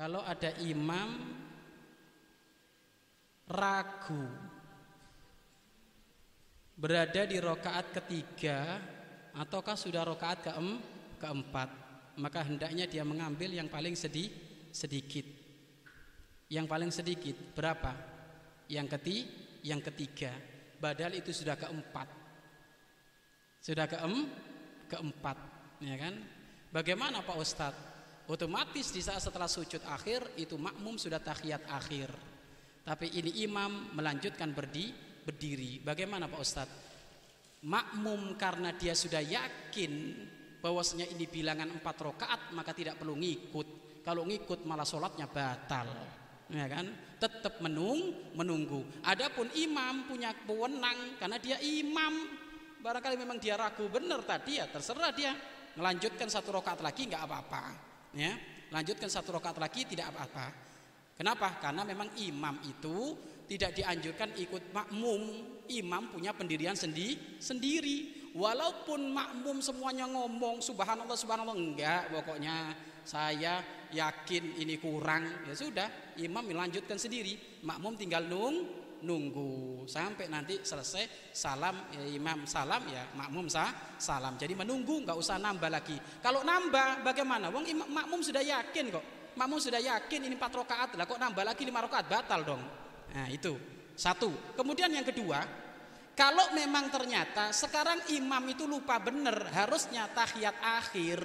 kalau ada imam ragu. Berada di rokaat ketiga ataukah sudah rokaat keem, keempat? Maka hendaknya dia mengambil yang paling sedih, sedikit. Yang paling sedikit berapa? Yang keti yang ketiga. Badal itu sudah keempat. Sudah keem keempat ya kan? Bagaimana Pak Ustadz otomatis di saat setelah sujud akhir itu makmum sudah tahiyat akhir. Tapi ini imam melanjutkan berdi berdiri. Bagaimana Pak Ustadz? Makmum karena dia sudah yakin bahwasanya ini bilangan empat rakaat maka tidak perlu ngikut. Kalau ngikut malah sholatnya batal. Ya kan? Tetap menung menunggu. Adapun imam punya pewenang karena dia imam. Barangkali memang dia ragu. Benar tadi ya terserah dia. Melanjutkan satu rakaat lagi nggak apa-apa ya lanjutkan satu rakaat lagi tidak apa-apa. Kenapa? Karena memang imam itu tidak dianjurkan ikut makmum. Imam punya pendirian sendi sendiri. Walaupun makmum semuanya ngomong subhanallah subhanallah enggak pokoknya saya yakin ini kurang. Ya sudah imam melanjutkan sendiri. Makmum tinggal nung nunggu sampai nanti selesai salam ya imam salam ya makmum sah salam. Jadi menunggu nggak usah nambah lagi. Kalau nambah bagaimana? Wong imam, makmum sudah yakin kok. Makmum sudah yakin ini empat rakaat lah kok nambah lagi lima rakaat? Batal dong. Nah itu. Satu. Kemudian yang kedua kalau memang ternyata sekarang imam itu lupa bener harusnya tahiyat akhir.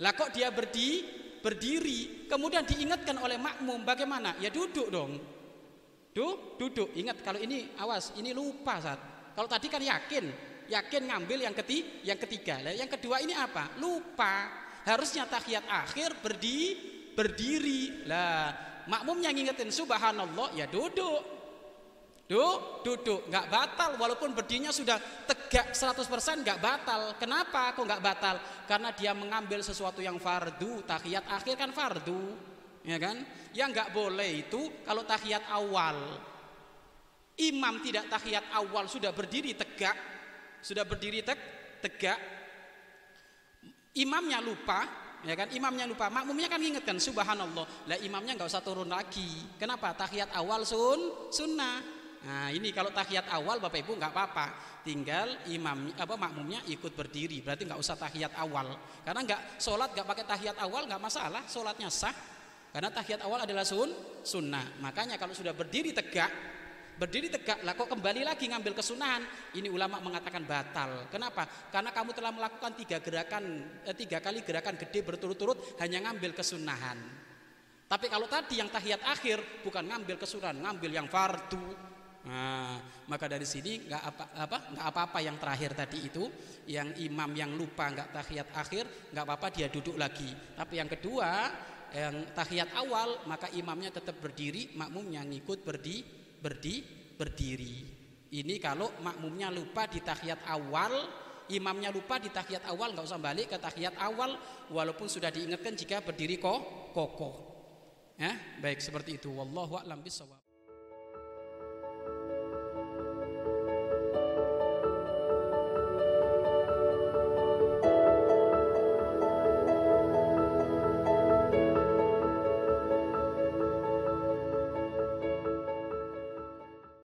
Lah kok dia berdi, berdiri, kemudian diingatkan oleh makmum bagaimana? Ya duduk dong. Du, duduk. Ingat kalau ini awas, ini lupa saat. Kalau tadi kan yakin, yakin ngambil yang ketiga, yang ketiga. Lah yang kedua ini apa? Lupa. Harusnya tahiyat akhir berdi, berdiri. Lah makmum yang ingetin subhanallah ya duduk. Duduk, duduk, nggak batal walaupun berdirinya sudah tegak 100% nggak batal. Kenapa kok nggak batal? Karena dia mengambil sesuatu yang fardu, tahiyat akhir kan fardu, ya kan? Yang nggak boleh itu kalau tahiyat awal. Imam tidak tahiyat awal sudah berdiri tegak, sudah berdiri teg, tegak. Imamnya lupa, ya kan imamnya lupa makmumnya kan ingatkan subhanallah lah imamnya nggak usah turun lagi kenapa tahiyat awal sun sunnah Nah ini kalau tahiyat awal Bapak Ibu nggak apa-apa, tinggal imam apa makmumnya ikut berdiri, berarti nggak usah tahiyat awal. Karena nggak sholat nggak pakai tahiyat awal nggak masalah, sholatnya sah. Karena tahiyat awal adalah sun sunnah. Makanya kalau sudah berdiri tegak, berdiri tegak lah kok kembali lagi ngambil kesunahan. Ini ulama mengatakan batal. Kenapa? Karena kamu telah melakukan tiga gerakan, eh, tiga kali gerakan gede berturut-turut hanya ngambil kesunahan. Tapi kalau tadi yang tahiyat akhir bukan ngambil kesunahan, ngambil yang fardu, Nah, maka dari sini nggak apa apa nggak apa-apa yang terakhir tadi itu, yang imam yang lupa nggak tahiyat akhir nggak apa-apa dia duduk lagi. Tapi yang kedua yang tahiyat awal maka imamnya tetap berdiri, makmumnya ngikut berdi berdi berdiri. Ini kalau makmumnya lupa di tahiyat awal, imamnya lupa di tahiyat awal nggak usah balik ke tahiyat awal walaupun sudah diingatkan jika berdiri kok kokoh. Ya, baik seperti itu. Wallahu a'lam bishawab.